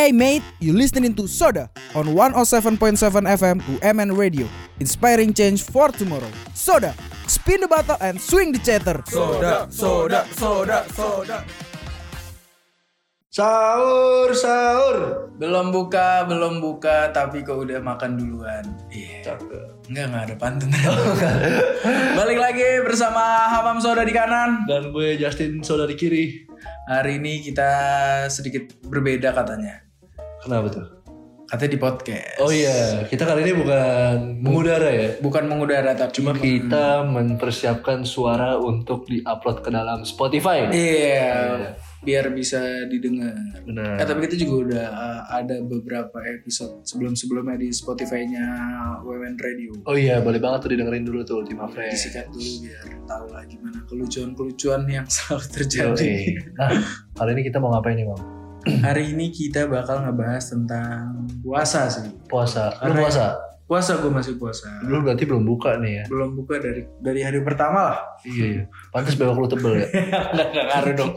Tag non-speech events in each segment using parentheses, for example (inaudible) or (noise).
Hey mate, you listening to Soda on 107.7 FM UMN Radio. Inspiring change for tomorrow. Soda, spin the bottle and swing the chatter. Soda, soda, soda, soda. Sahur, sahur. Belum buka, belum buka, tapi kok udah makan duluan. Iya. Enggak, enggak ada pantun. (laughs) Balik lagi bersama Hamam Soda di kanan. Dan gue Justin Soda di kiri. Hari ini kita sedikit berbeda katanya. Kenapa tuh? Katanya di podcast. Oh iya, kita kali ini bukan mengudara ya. Bukan mengudara tapi Cuma kita mempersiapkan suara untuk diupload ke dalam Spotify. Iya, biar bisa didengar. Benar. Eh, tapi kita juga udah uh, ada beberapa episode sebelum-sebelumnya di Spotify-nya WWN Radio. Oh iya, boleh banget tuh didengerin dulu tuh Ultima Friends. Disikat dulu biar tahu lah gimana kelucuan-kelucuan yang (laughs) selalu terjadi. Nah, kali ini kita mau ngapain nih, Bang? (clears throat) Hari ini kita bakal ngebahas tentang puasa sih. Puasa. Lu Karena- puasa? Puasa gue masih puasa. Lu berarti belum buka nih ya? Belum buka dari dari hari pertama lah. Iya, iya. Pantes bewok lu tebel ya? (laughs) Nggak nggak ngaruh dong.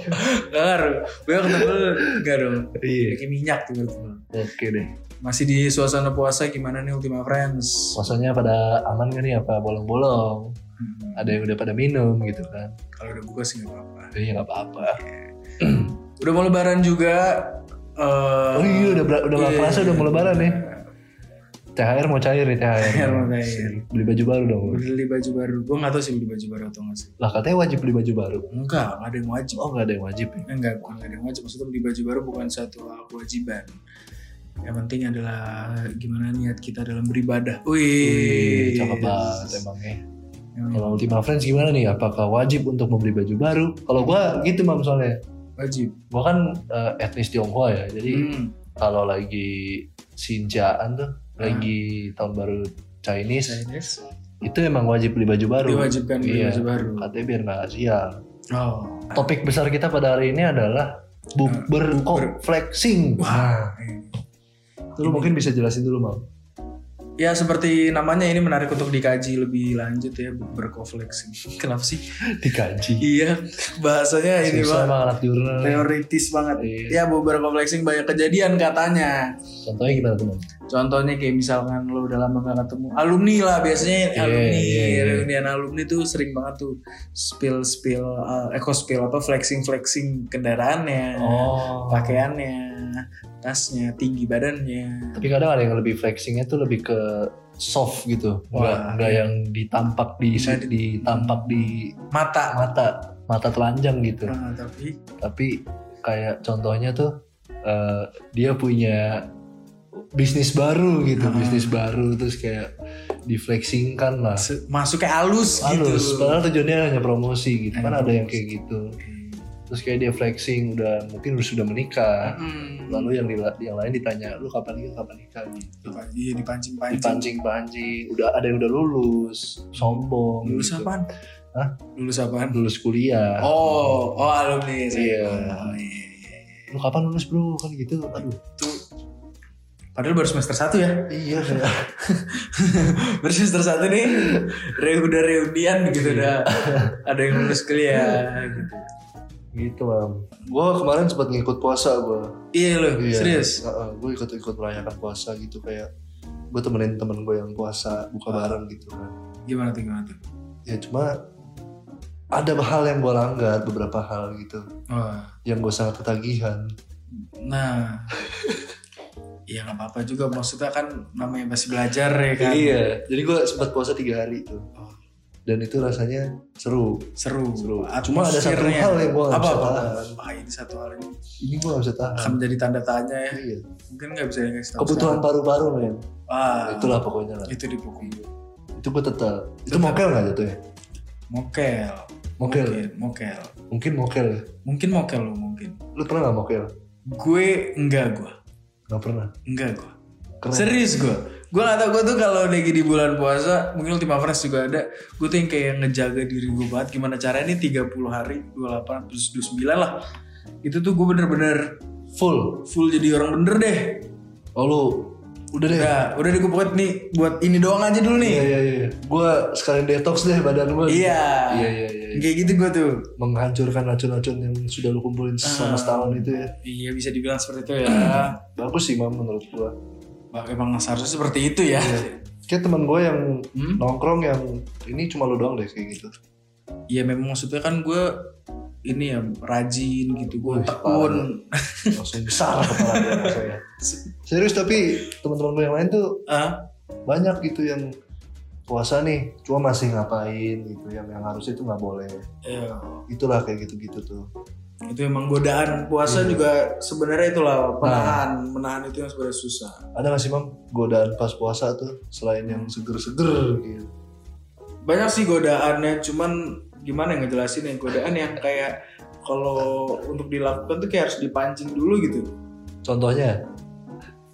Nggak ngaruh. Gue ketemu nggak dong. iya. Kayak minyak tuh betul. Oke deh. Masih di suasana puasa gimana nih Ultima Friends? Puasanya pada aman gak nih apa bolong-bolong? Hmm, Ada yang udah pada minum gitu kan? Kalau udah buka sih nggak apa-apa. Iya nggak apa-apa. (clears throat) Udah mau lebaran juga. eh, Oh iya udah udah nggak iya. kerasa udah mau lebaran nih. THR mau cair nih THR. THR mau cair. Beli baju baru dong. Beli baju baru. Gue nggak tahu sih beli baju baru atau nggak sih. Lah katanya wajib beli baju baru. Enggak, nggak ada yang wajib. Oh nggak ada yang wajib ya? Eh, Enggak, bukan nggak ada yang wajib. Maksudnya beli baju baru bukan satu kewajiban. Yang penting adalah gimana niat kita dalam beribadah. Wih, cakep banget emangnya. Emang Kalau Ultima Friends gimana nih? Apakah wajib untuk membeli baju baru? Kalau gua gitu mam soalnya. Wajib. Gua kan eh, etnis Tionghoa ya. Jadi Hmm, kalau lagi Sinjaan tuh, Ah. lagi tahun baru Chinese, Chinese. itu emang wajib beli baju baru. Diwajibkan beli Iya. baju baru. Katanya biar nggak sial. Oh. Topik besar kita pada hari ini adalah bukber bukber. kok flexing. Wah. ini. Itu lu mungkin bisa jelasin dulu mam. Ya seperti namanya ini menarik untuk dikaji lebih lanjut ya berkoflexing. (laughs) Kenapa sih? Dikaji. Iya bahasanya ini Susah banget. emang anak jurnal. Teoritis banget. Iya. Ya beberapa flexing banyak kejadian katanya. Contohnya gimana teman? Contohnya kayak misalkan lo udah lama gak ketemu alumni lah biasanya Iya, alumni iya, iya. reunian alumni tuh sering banget tuh spill spill uh, eco spill apa flexing flexing kendaraannya, Oh. pakaiannya, tasnya, tinggi badannya. Tapi kadang ada yang lebih flexingnya tuh lebih ke soft gitu. Enggak Wah, enggak iya. yang ditampak di Nggak di- ditampak di Mata. mata mata telanjang gitu. Ah, tapi Tapi kayak contohnya tuh eh, dia punya bisnis baru gitu, Ah. bisnis baru terus kayak diflexingkan lah. masuk kayak halus, Halus, gitu. padahal tujuannya hanya promosi gitu. Kan ada yang kayak gitu. Terus kayak dia flexing udah mungkin udah sudah menikah. Hmm. Lalu yang di- yang lain ditanya, "Lu kapan nikah? Kapan nikah?" gitu. Iya dipancing-pancing. dipancing-pancing udah ada yang udah lulus sombong Lulus gitu. apaan? Hah? Lulus apaan? lulus kuliah Oh, oh alumni. Iya. Oh, iya, iya, iya. lu kapan lulus bro kan gitu aduh Itu Padahal baru semester 1 ya. iya (laughs) baru semester 1 nih. Udah reunian gitu Iya. udah. Ada yang lulus kuliah (laughs) gitu. Gitu mam gue kemarin sempat ngikut puasa gue Iya loh, serius. gue ikut ikut merayakan puasa gitu kayak gue temenin temen gue yang puasa buka bareng gitu kan Gimana tuh gimana tuh? ya cuma ada hal yang gue langgar beberapa hal gitu Wah. yang gue sangat ketagihan Nah. Iya (laughs) nggak apa-apa juga maksudnya kan namanya masih belajar ya kan. iya jadi gue sempat puasa tiga hari tuh Oh, dan itu rasanya seru seru. Seru. Cuma ada satu hal yang nggak apa, apa. Ah, ini satu hal ini ini gue gak bisa tahan akan menjadi tanda tanya ya. iya. Mungkin nggak bisa tahu. kebutuhan paru-paru men Ah, itulah pokoknya lah itu dipukul. itu gue tetap itu mokel nggak jatuh ya Mokel. Mokel. Mokel. mungkin mokel ya Mungkin mokel lo mungkin. lu pernah nggak mokel Gue enggak gue. nggak pernah Enggak gue. Keren Serius gue. Gue gak tau gue tuh kalau lagi di bulan puasa, mungkin Ultima Friends juga ada. Gue tuh yang kayak ngejaga diri gue banget. Gimana caranya nih 30 hari, 28, plus 29 lah. Itu tuh gue bener-bener full full jadi orang bener deh. oh lu Udah deh. Udah, udah deh gue pokoknya nih buat ini doang aja dulu nih. Iya iya iya. Gue sekalian detox deh badan gue. Iya. Iya iya iya. Kayak gitu gue tuh. Menghancurkan racun-racun yang sudah lu kumpulin selama setahun itu ya. Iya bisa dibilang seperti itu ya. Bagus sih mam menurut gue. Emang seharusnya seperti itu ya. Kayak teman gue yang Hmm? nongkrong yang ini cuma lu doang deh kayak gitu. Iya memang maksudnya kan gue ini ya rajin gitu gue tekun. Langsung besar kepala. (laughs) Serius tapi teman-teman gue yang lain tuh Ah, banyak gitu yang puasa nih cuma masih ngapain gitu yang yang harusnya itu nggak boleh iya. itulah kayak gitu-gitu tuh itu emang godaan. Puasa Iya. juga sebenarnya itulah penahan. Menahan itu yang sebenarnya susah. Ada nggak sih mam godaan pas puasa tuh? Selain yang seger-seger gitu. Banyak sih godaannya cuman gimana ngejelasin ya? Godaan yang kayak kalau untuk dilakukan tuh kayak harus dipancing dulu gitu. Contohnya?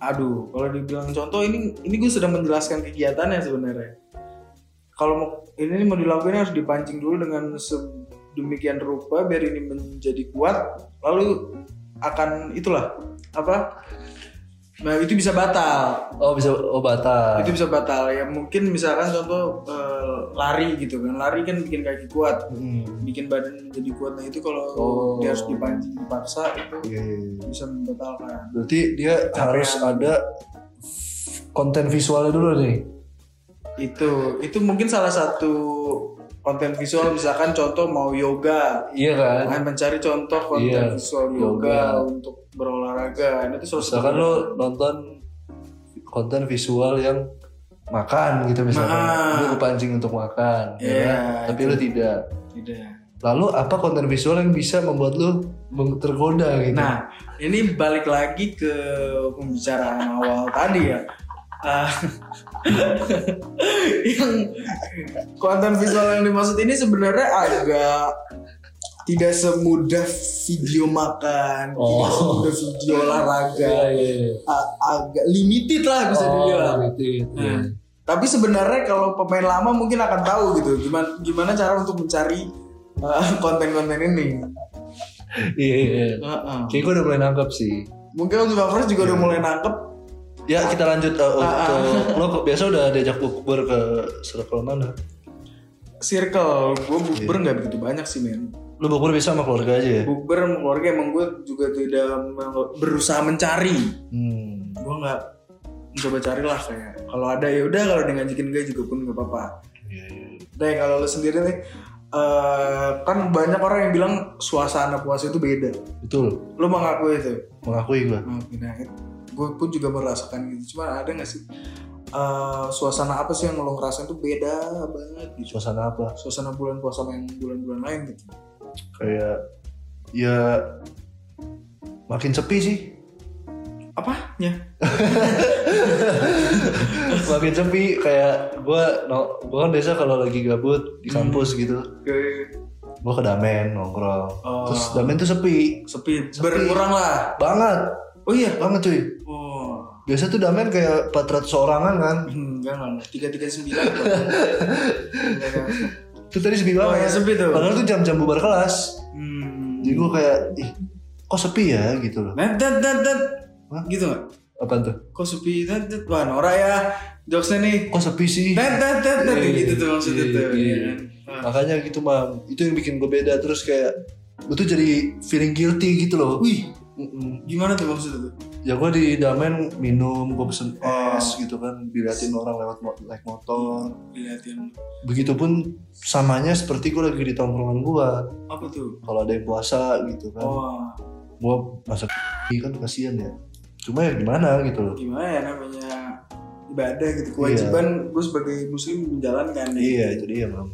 Aduh kalau dibilang contoh ini ini gue sedang menjelaskan kegiatannya sebenarnya. Kalau mau ini mau dilakukan harus dipancing dulu dengan sedemikian rupa biar ini menjadi kuat lalu akan itulah apa? Nah itu bisa batal. Oh bisa oh batal. Itu bisa batal. Ya mungkin misalkan contoh eh, lari gitu kan. Lari kan bikin kaki kuat. Hmm, bikin badan menjadi kuat. Nah itu kalau Oh. dia harus dipancing dipaksa itu iya, iya, iya. bisa membatalkan. Berarti dia harus ada konten visualnya dulu nih? Itu itu mungkin salah satu konten visual misalkan contoh mau yoga. Iya kan? Nah, mencari contoh konten Iya, visual yoga, yoga. untuk berolahraga. Nah, itu misalkan lo nonton konten visual yang makan gitu misalkan. Nah. lu kepancing untuk makan ya Iya, kan? tapi lu tidak. Tidak. Lalu apa konten visual yang bisa membuat lu meng- tergoda gitu? Nah, ini balik lagi ke pembicaraan awal tadi ya. Ah, (laughs) yang konten visual yang dimaksud ini sebenarnya agak tidak semudah video makan, tidak Oh. semudah video olahraga, iya. A- agak limited lah bisa dibilang. gitu, Nah, tapi sebenarnya kalau pemain lama mungkin akan tahu gitu gimana gimana cara untuk mencari uh, (laughs) konten-konten ini. iya iya Heeh. kayak gue udah mulai nangkep sih Mungkin untuk Fresh juga udah mulai nangkep ya kita lanjut uh, Ah, ke (laughs) lo ke- biasa udah diajak bukber ke circle mana circle. Gue bukber Iya. nggak begitu banyak sih men. lu bukber bisa sama keluarga aja ya Bukber sama keluarga emang gue juga tidak berusaha mencari. hmm. Gue nggak mencoba carilah kayak kalau ada ya udah kalau dia ngajakin gue juga pun nggak apa-apa. iya iya Deh kalau lu sendiri nih eh, kan banyak orang yang bilang suasana puasa itu beda. betul Lu mengakui itu? mengakui Mengakui. Nah, gue pun juga merasakan gitu. Cuma ada nggak sih eh, suasana apa sih yang lo ngerasain tuh beda banget gitu? suasana apa Suasana bulan puasa sama yang bulan-bulan lain gitu. kayak ya makin sepi sih Apanya? (laughs) makin sepi kayak gue no, gue kan biasa kalau lagi gabut di kampus gitu Oke. gue ke damen nongkrong Oh. terus damen tuh sepi Sepi, berkurang lah. banget Oh iya. banget cuy Oh. biasa tuh damen kayak 400 orangan kan Enggak enggak. Tiga tiga sembilan. (laughs) itu tadi sepi Oh banget ya sepi tuh. padahal tuh jam-jam bubar kelas Hmm. jadi gue kayak ih kok sepi ya gitu loh Net net net net. Gitu nggak? apa tuh Kok sepi net net. Wah Nora ya. Jokesnya nih. kok sepi sih Net net net net. Iya, Gitu tuh maksudnya tuh. iya. Iya kan? Makanya gitu mam itu yang bikin gue beda terus kayak gue tuh jadi feeling guilty gitu loh Wih. Mm-mm. Gimana tuh maksudnya tuh? ya gue di damen minum gue pesen Oh. es gitu kan diliatin orang lewat mo- naik motor Lihatin begitupun samanya seperti gue lagi di tongkrongan gue apa tuh? kalau ada yang puasa gitu kan Oh gue masak (laughs) kan kasihan ya cuma ya gimana gitu loh gimana ya namanya ibadah gitu kewajiban gue sebagai muslim menjalankan ya. iya itu dia mam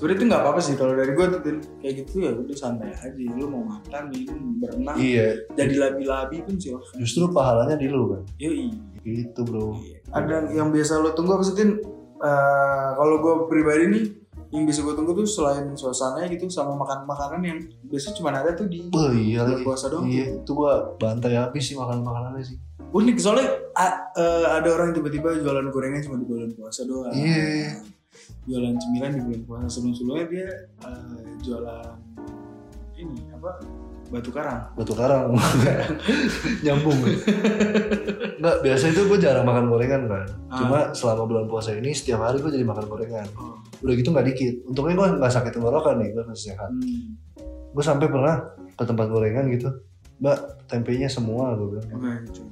sebenarnya itu nggak apa-apa sih kalau dari gue tuh kayak gitu ya udah santai aja. Lu mau makan minum berenang iya. jadi labi-labi pun silahkan justru pahalanya di lu kan? Yoi gitu bro. Ada yang biasa lo tunggu apa sih Tin? Eh, kalau gue pribadi nih yang bisa gue tunggu tuh selain suasananya gitu sama makan makanan yang biasanya cuma ada tuh di Oh iya lagi. puasa doang Iya, itu gua bantai habis sih makan makanannya sih. unik soalnya a- eh, ada orang tiba-tiba jualan gorengan cuma di bulan puasa doang. Iya. Jualan cemilan di bulan puasa sebelum sebelumnya dia eh, jualan ini apa batu karang. batu karang (laughs) nyambung nggak biasa itu gue jarang makan gorengan kan Ah. cuma selama bulan puasa ini setiap hari gue jadi makan gorengan Oh. udah gitu nggak dikit untungnya gue nggak sakit tenggorokan nih gue masih sehat Hmm. gue sampai pernah ke tempat gorengan gitu mbak tempenya semua gue bilang Oke, gitu.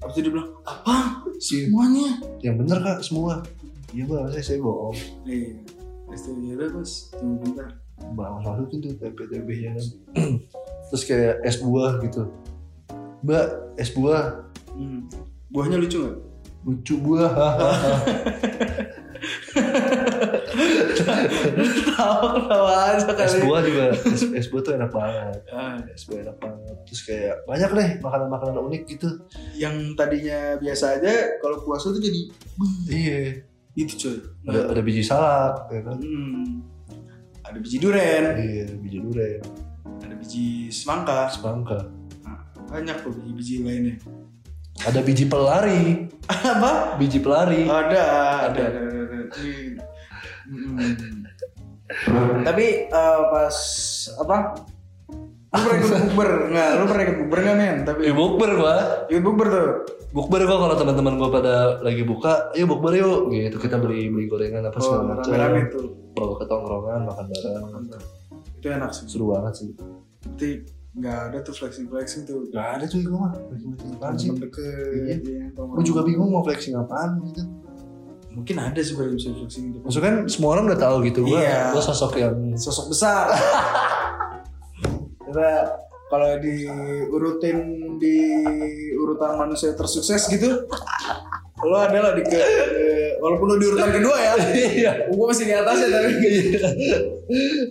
Habis itu dia bilang, apa? Semuanya? yang bener kak semua iya mbak saya saya bohong Iya. Ya udah bos, tunggu bentar. mbak masukin tuh tempe tempenya kan (clears throat) terus kayak es buah gitu mbak es buah Hmm. Buahnya lucu nggak? lucu buah (laughs) hahaha. Tawa-tawa aja es kali. buah juga es, es buah tuh enak banget Ah, es buah enak banget terus kayak banyak deh makanan-makanan unik gitu yang tadinya biasa aja, kalau puasa tuh jadi iya itu coy. ada ada biji salak ya kan Hmm. Ada biji duren, iya biji durian ada biji semangka, semangka Nah, banyak tuh biji-biji lainnya. ada biji pelari (laughs) Apa? biji pelari Ada, ada, Ada. ada, ada. ada. Hmm. Tapi eh, pas apa? Lu pernah ikut bukber nggak? Lu pernah ikut bukber nggak men? Tapi Eh, bukber gua ikut bukber tuh. bukber gua kalau teman-teman gua pada lagi buka ayo bukber yuk gitu kita beli beli gorengan apa Oh, segala macam rame-rame tuh. bawa ke tongkrongan makan bareng Itu enak sih. seru banget sih Tapi nggak ada tuh flexing flexing tuh. Gak ada cuy gua mah flexing apaan sih deket. Iya. iya, gua juga bingung mau flexing apaan gitu Mungkin ada sih gue bisa flexing gitu. maksudnya kan semua orang udah tahu gitu gua Iya. gua sosok yang Sosok besar. (laughs) Kita kalau diurutin di urutan manusia tersukses gitu, lo adalah di ke, walaupun lo di urutan kedua ya, iya. Gue masih di atas ya tapi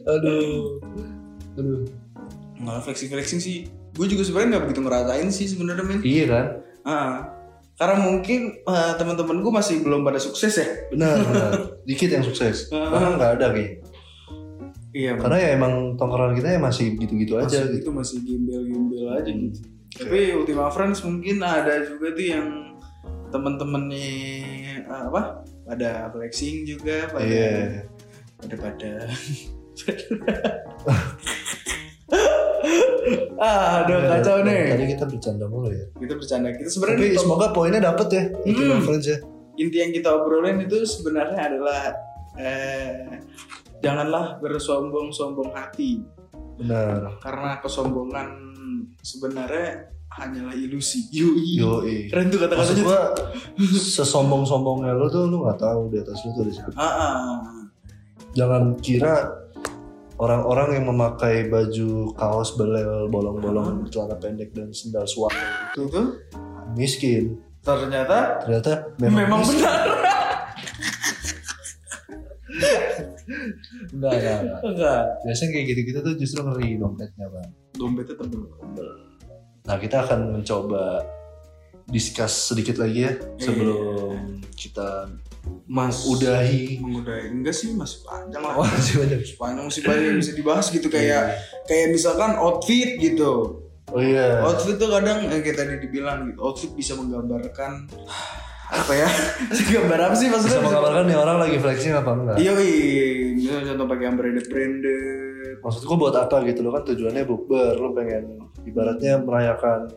aduh. Aduh. Malah flexing flexing sih. Gue juga sebenarnya nggak begitu ngerasain sih sebenarnya men. Iya kan? Ah, karena mungkin eh, teman-teman gue masih belum pada sukses ya. Benar benar. Dikit yang sukses. Ah. bahkan nggak ada kayak iya karena ya emang tongkrongan kita ya masih gitu-gitu aja masih gitu. itu masih gembel-gembel aja Hmm. gitu. Tapi Ultima Friends mungkin ada juga tuh yang teman-temannya eh, apa? Pada flexing juga pada iya. pada pada. (laughs) Ah aduh kacau tadi nih. Kita bercanda mulu ya. Kita bercanda. Kita sebenarnya tapi semoga poinnya dapet ya Ultima Hmm. Friends ya. Inti yang kita obrolin itu sebenarnya adalah eh, janganlah bersombong-sombong hati benar karena kesombongan sebenarnya hanyalah ilusi. Yoi. yoi Keren tuh kata-katanya. gua sesombong-sombongnya lo tuh lu nggak tahu di atas lu tuh ada siapa Ah, ah. jangan kira orang-orang yang memakai baju kaos belel bolong-bolong celana pendek dan sendal suara Tuh tuh. miskin Ternyata ternyata memang, memang miskin. benar. Enggak, enggak, enggak. Enggak. biasanya kayak gitu-gitu tuh justru ngeri dompetnya bang Dompetnya tebel. nah kita akan mencoba discuss sedikit lagi ya sebelum kita Mas udahi mengudahi enggak sih masih panjang lah. oh, masih banyak Panjang masih banyak yang bisa dibahas gitu kayak kayak misalkan outfit gitu. oh iya Outfit tuh kadang yang kayak tadi dibilang gitu. Outfit bisa menggambarkan apa ya? (laughs) Gambar apa sih maksudnya? bisa menggambarkan nih orang lagi flexing apa enggak Iya, misalnya contoh pakai yang branded branded. maksud gua buat apa gitu lo kan tujuannya bukber lo pengen ibaratnya merayakan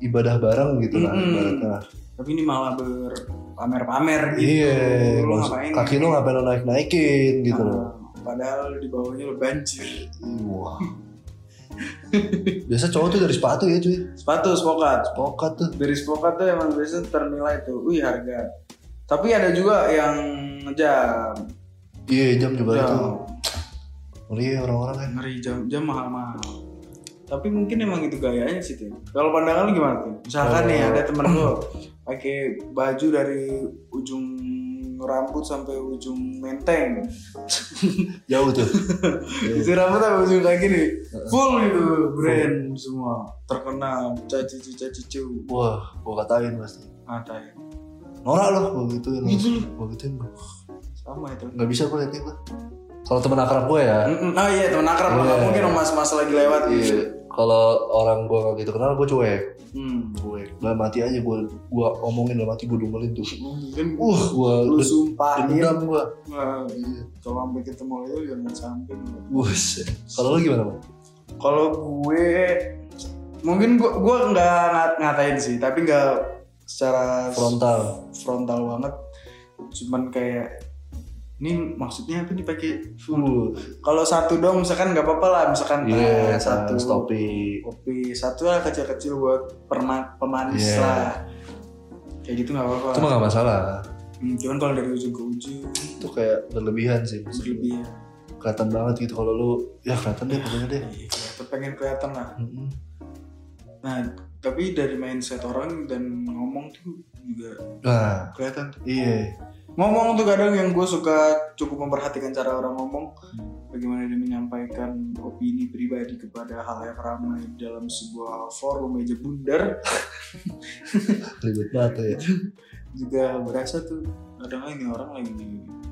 ibadah bareng gitu lah Mm-mm. ibaratnya Tapi ini malah berpamer-pamer gitu. iya maksud- ngapain? kaki lo ngapain lo naik naikin gitu loh Ah, Padahal di bawahnya lo banjir. wah biasa cowok tuh dari sepatu ya cuy Sepatu spokat. pokat tuh Dari spokat tuh emang biasa ternilai tuh. Wih harga. Tapi ada juga yang jam. iya jam juga Jam. itu ngeri ya orang-orang ya Ngeri jam jam mahal-mahal. Tapi mungkin emang itu gayanya sih tuh. Kalau pandangan lu gimana tuh? Misalkan Kalau- nih ada temen lu (clears throat) pakai baju dari ujung rambut sampai ujung menteng. (laughs) jauh tuh (laughs) Isi rambut sampai ujung kaki nih. Full gitu brand semua. Terkenal caci caci cu. wah gua katain pasti Ngatain. norak loh gua gituin Gitu langsung. gua gituin gua Sama itu. nggak bisa gua liatnya gua kalau temen akrab gua ya. Oh iya temen akrab Iya. nggak mungkin mas-mas lagi lewat iya gitu. Kalau orang gua nggak gitu kenal gua cuek Hmm. gak mati aja gua gua omongin gak mati gua dumelin tuh Mungkin uh gua lu sumpahin. dendam gua Nah, kalau sampai ketemu itu jangan sampai. Buset. kalau lu gimana bang Kalau gue mungkin gue gue nggak ngat- ngatain sih, tapi nggak secara Frontal. frontal banget. Cuman kayak ini maksudnya apa nih pakai Uh, kalau satu dong misalkan nggak apa-apa lah misalkan Iya, teh, satu satu topi. kopi satu lah kecil-kecil buat perma- pemanis Iya. lah kayak gitu nggak apa-apa Itu mah gak masalah. Hmm, cuman kalau dari ujung ke ujung Itu kayak berlebihan sih. berlebihan Kelihatan banget gitu kalau lu ya kelihatan deh pokoknya deh. Iya, pengen kelihatan lah Mm-mm. nah tapi dari mindset orang dan ngomong tuh juga Nah, kelihatan iya. Ngomong tuh kadang yang gue suka cukup memperhatikan cara orang ngomong bagaimana dia menyampaikan opini pribadi kepada hal yang ramai dalam sebuah forum meja bundar (laughs) Ribet banget ya. juga berasa tuh kadang ini orang lagi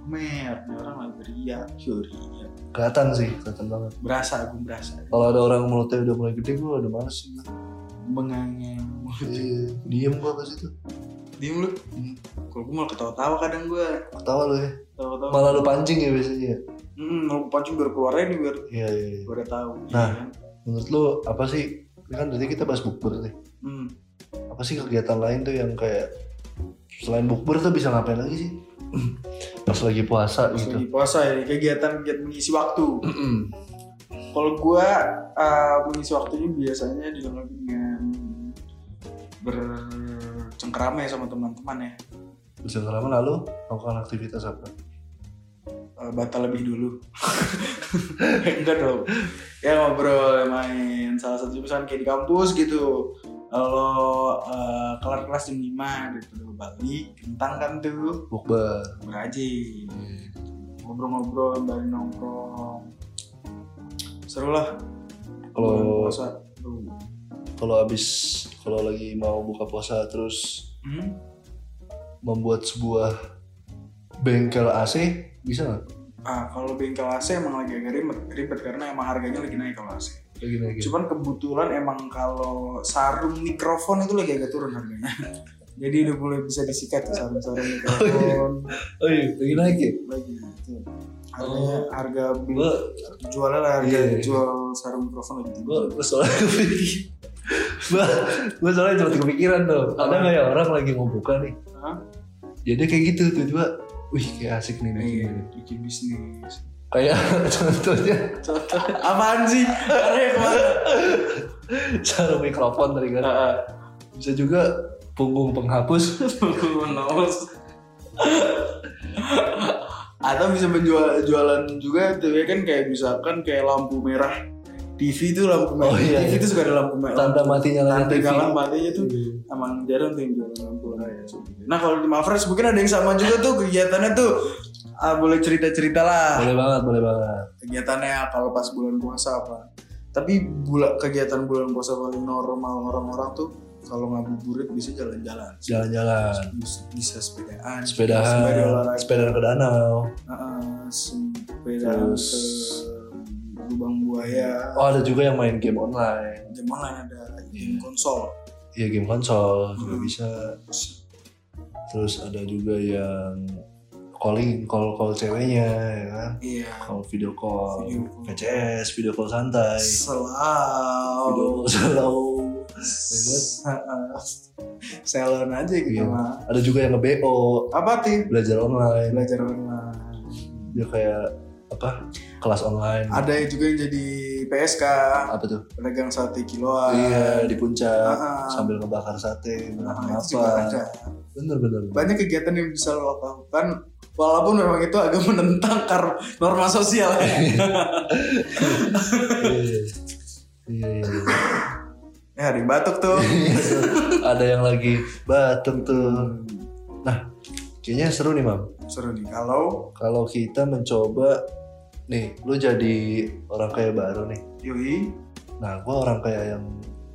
mer, ini orang lagi riak, ya Kelihatan sih, kelihatan banget. berasa gue berasa Kalau ada orang mulutnya udah mulai gede, gue udah males sih. menganga Iya, diem gue pas itu. Diem lu kalau gue malah ketawa-tawa kadang gue Ketawa lu ya. ketawa-tawa Malah lu pancing ya biasanya. hmm, mau pancing biar keluar aja nih biar Iya, iya. iya. gue udah tahu Nah. iya? Menurut lu apa sih? Ini kan tadi kita bahas bukber nih. hmm. Apa sih kegiatan lain tuh yang kayak selain bukber tuh bisa ngapain lagi sih? (clears throat) Pas lagi puasa Pas gitu. lagi puasa ya kegiatan kegiatan mengisi waktu. Kalau gua uh, mengisi waktunya biasanya dilengkapi dengan bercengkrama ya sama teman-teman ya. Bisa lama lalu melakukan aktivitas apa? Uh, batal lebih dulu. (laughs) Enggak dong. Ya ngobrol, main. Salah satu misalkan kayak di kampus gitu. Kalau uh, kelar kelas jam 5 gitu balik, kentang kan tuh Bukber. berajin. Ngobrol-ngobrol, balik nongkrong. Seru lah. Kalau puasa. Kalau habis kalau lagi mau buka puasa terus Hmm? membuat sebuah bengkel AC bisa nggak? Ah, kalau bengkel AC emang lagi agak ribet, ribet karena emang harganya lagi naik kalau AC. Lagi lagi. Cuman kebetulan emang kalau sarung mikrofon itu lagi agak turun harganya. (laughs) Jadi udah mulai bisa disikat tuh sarung-sarung mikrofon Oh iya, lagi naik ya? lagi. Tuh. Harganya harga beli Gua, jualnya lah harga Iya. jual sarung mikrofon lagi tinggi. gua, gua soalnya gua soalnya cuma kepikiran tuh. Ada nggak ya orang lagi mau buka nih? Hah? Jadi kayak gitu tuh coba. Wih kayak asik nih bikin Iya, bikin bisnis. Kayak (laughs) contohnya Contoh apaan sih? Ke mana? sarung mikrofon tadi kan. Ah, Bisa juga punggung penghapus. (laughs) Menaus. Atau bisa menjual jualan juga ya kan kayak misalkan kayak lampu merah TV itu lampu merah Oh, iya, TV iya. itu suka ada lampu merah Tanda mati nyalain tanda TV. kalah matinya tuh emang jarang tuh yang jualan lampu merah nah kalau di Mavres mungkin ada yang sama juga tuh kegiatannya tuh ah, boleh cerita cerita lah Boleh banget, boleh banget. kegiatannya kalau pas bulan puasa apa tapi bulan kegiatan bulan puasa paling normal orang-orang tuh kalau ngabuburit bisa jalan-jalan Jalan-jalan. bisa, bisa sepedaan Sepedahan, sembari olahraga sepedaan ke danau. Heeh, sepedaan Terus- ke lubang buaya Oh ada juga yang main game online. jam online ada game konsol Iya game konsol juga Hmm. bisa. Terus ada juga yang calling call call ceweknya ya kan. iya Call video call, Video video call santai, video selalu call slow. Ya kan? salon aja gitu Iya. mah Ada juga yang nge-BO, apa tuh belajar online. belajar online Dia kayak apa? Kelas online. ada yang juga yang jadi PSK Apa tuh? pedagang sate kiloan Iya di puncak sambil ngebakar sate, Nah, apa. Bener bener. banyak kegiatan yang bisa lo lakukan walaupun memang itu agak (laughs) menentang kar norma sosial ya. (laughs) Iya. Iya iya. Ya ada yang batuk tuh (laughs) ada yang lagi batuk tuh. Nah, kayaknya seru nih, Mam. seru nih kalau Kalau kita mencoba nih, lu jadi orang kaya baru nih. Yui Nah, gua orang kaya yang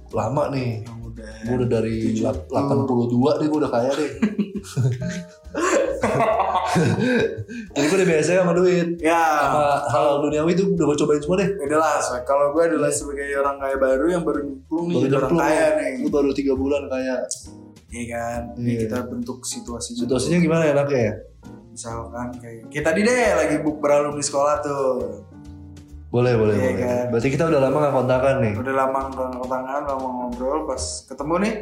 lama nih. yang udah Gue udah dari Tujuh lap- 82 nih gue udah kaya deh. (laughs) (laughs) Jadi gue udah biasa sama duit. ya Sama hal duniawi itu udah gue cobain semua deh. udah lah kalau gue adalah sebagai orang kaya baru yang baru nyemplung nih jadi orang kaya nih Lu baru tiga bulan kaya. iya kan ini Iya. kita bentuk situasi Situasinya gimana enaknya ya? misalkan kayak kita tadi deh lagi buk beralum di sekolah tuh Boleh, boleh, Iya boleh. kan? Berarti kita udah lama gak kontakan nih. udah lama nggak tangan lama ngobrol pas ketemu nih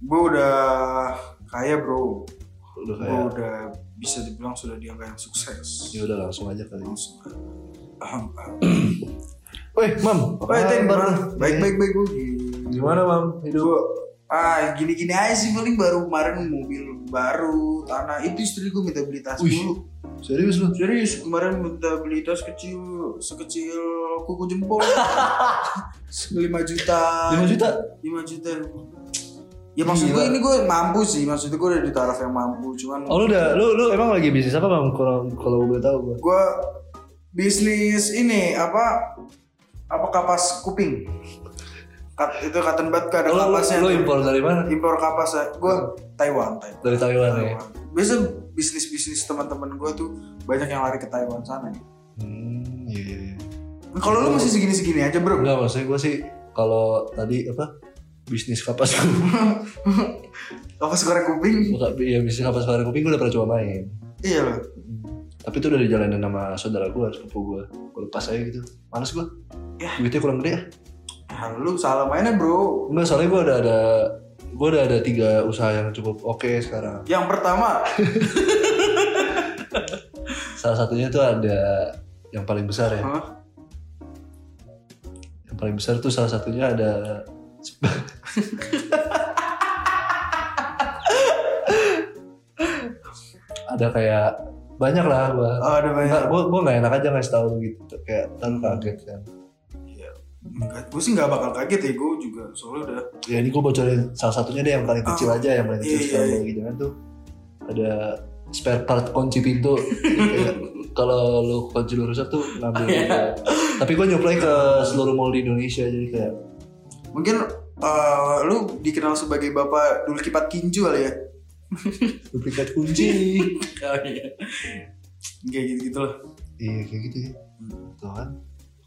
gue udah kaya bro Udah kayak, udah bisa dibilang sudah di angka yang sukses ya udah langsung aja kali. langsung. (clears throat) Weh, Mam. Wah, Tin, kabar gimana? lu? baik baik baik gue Gimana, Mam? Hidup? Ah gini gini aja sih paling baru kemarin mobil baru tanah itu istri gue minta beli tas dulu Serius lu? serius kemarin minta beli tas kecil sekecil kuku jempol (laughs) 5 juta 5 juta? 5 juta ya maksud gue ini gue mampu sih maksud gue udah di taraf yang mampu cuman Oh lu udah, lu, lu emang lagi bisnis apa Mam? Kalau kalau gue tahu gue. gue bisnis ini apa apa kapas kuping Kat, itu cotton bud ada Oh, lu, kapasnya lu impor dari mana? impor kapas ya gue Taiwan Taiwan Dari Taiwan ya? biasa bisnis bisnis teman-teman gue tuh banyak yang lari ke Taiwan sana Hmm, iya, iya, iya. kalau lu masih segini segini aja bro Enggak, maksudnya gue sih kalau tadi apa bisnis kapas gue (laughs) kapas goreng kuping? Buka ya bisnis kapas goreng kuping gue udah pernah coba main. Iya loh. Tapi itu udah dijalanin sama saudara gue sepupu gue gue lepas aja gitu. Males gue Ya. duitnya kurang gede ya? Ya, lu salah mainnya bro. Enggak soalnya gue udah ada gue udah ada tiga usaha yang cukup oke sekarang. Yang pertama. (laughs) Salah satunya tuh ada yang paling besar ya. Hah? yang paling besar tuh salah satunya ada (laughs) ada kayak banyak lah gue oh, ada banyak. Gue gue nggak enak aja ngasih tahu gitu kayak tan kaget kan. Enggak, gue sih nggak bakal kaget ya gue juga soalnya udah ya ini gue bocorin salah satunya deh yang paling kecil Ah. aja yang paling kecil Iya, sekarang iya, lagi jangan tuh. Ada spare part kunci pintu. Kalau lu kunci lu rusak tuh ngambil (laughs) Iya. tapi gue nyuplai ke seluruh mall di Indonesia jadi kayak mungkin eh, lu dikenal sebagai bapak dulu kipat kinju kali ya? (laughs) Duplikat kunci. (laughs) Oh, iya. kayak gitu gitu lah. Iya kayak gitu ya. Tuh kan.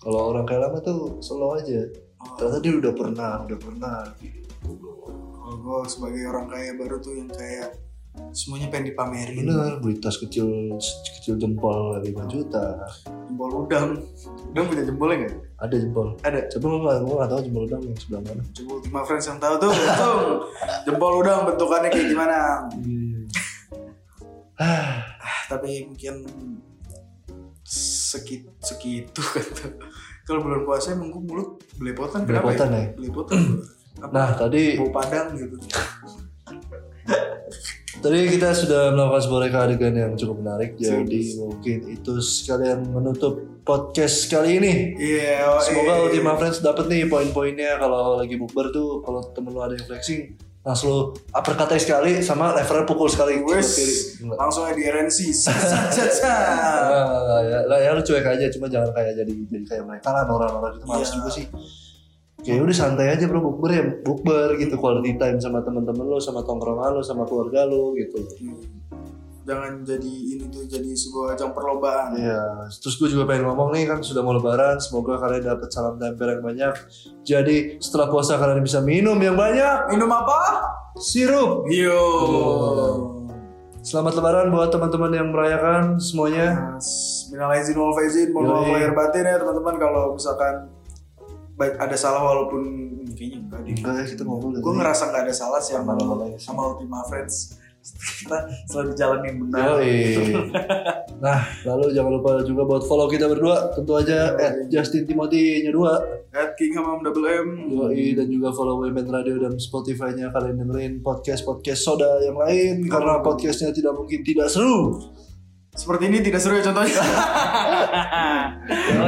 Kalau orang kayak lama tuh slow aja. Oh, ternyata dia udah pernah udah pernah. Kalau gue sebagai orang kaya baru tuh yang kayak semuanya pengen dipamerin. Bener beli tas kecil kecil jempol 5 juta. Jempol udang. Udang punya jempolnya nggak? Ada jempol. Ada. Coba gue gak, gue gak tau jempol udang yang sebelah mana. Coba Ultima Friends yang tahu tuh jempol udang bentukannya kayak gimana? Ah Ah, tapi mungkin sekit segitu kan kalau bulan puasa emang gue mulut belepotan. Kenapa Belepotan ya? ya? belepotan. Nah tadi bau padang gitu Tadi kita sudah melakukan sebuah reka adegan yang cukup menarik, jadi Serius. mungkin itu sekalian menutup podcast kali ini. iya oh, Semoga. Ultima Friends dapet nih poin-poinnya kalau lagi bukber tuh, kalau temen lu ada yang flexing, langsung lu uppercut sekali sama levernya pukul sekali Wes, langsung di RNC enggak, (laughs) ya, lah, ya lu cuek aja, cuma jangan kayak jadi jadi kayak mereka lah orang-orang itu males Iya. juga sih. Ya udah santai aja bro bukber ya. Bukber gitu quality time sama teman-teman lu sama tongkrongan lu sama keluarga lu gitu. jangan jadi ini tuh jadi sebuah ajang perlombaan. Iya, terus gue juga pengen ngomong nih kan sudah mau lebaran, semoga kalian dapat salam tempel yang banyak. Jadi setelah puasa kalian bisa minum yang banyak, minum apa? Sirup. yo. Selamat lebaran buat teman-teman yang merayakan semuanya. Minal aizin wal faizin, mohon maaf lahir batin ya teman-teman. Kalau misalkan ada salah walaupun kayaknya enggak deh. Enggak ya kita ngobrol Gue ngerasa nggak ada salah sih sama sama Ultima Friends. Kita selalu dijalanin benar. Yoi. (laughs) Nah, lalu jangan lupa juga buat follow kita berdua, tentu aja at Justin Timothy nya dua. At King Hamam Double M. Yoi, dan juga follow Women Radio dan Spotify-nya kalian dengerin podcast-podcast soda yang lain karena podcastnya tidak mungkin tidak seru. Seperti ini tidak seru ya contohnya. (laughs)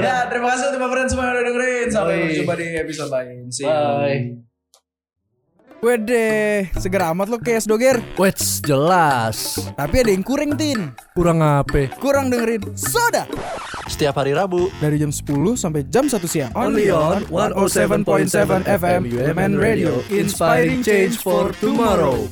ya, terima kasih Ultima Friends semua yang udah dengerin. Sampai berjumpa di episode lain. See you. Bye. Wede, seger amat lo kayak doger. Wets jelas Tapi ada yang kurang tin. Kurang apa Kurang dengerin Soda Setiap hari Rabu dari jam 10 sampai jam 1 siang. Only on 107.7 FM UMN Radio Inspiring change for tomorrow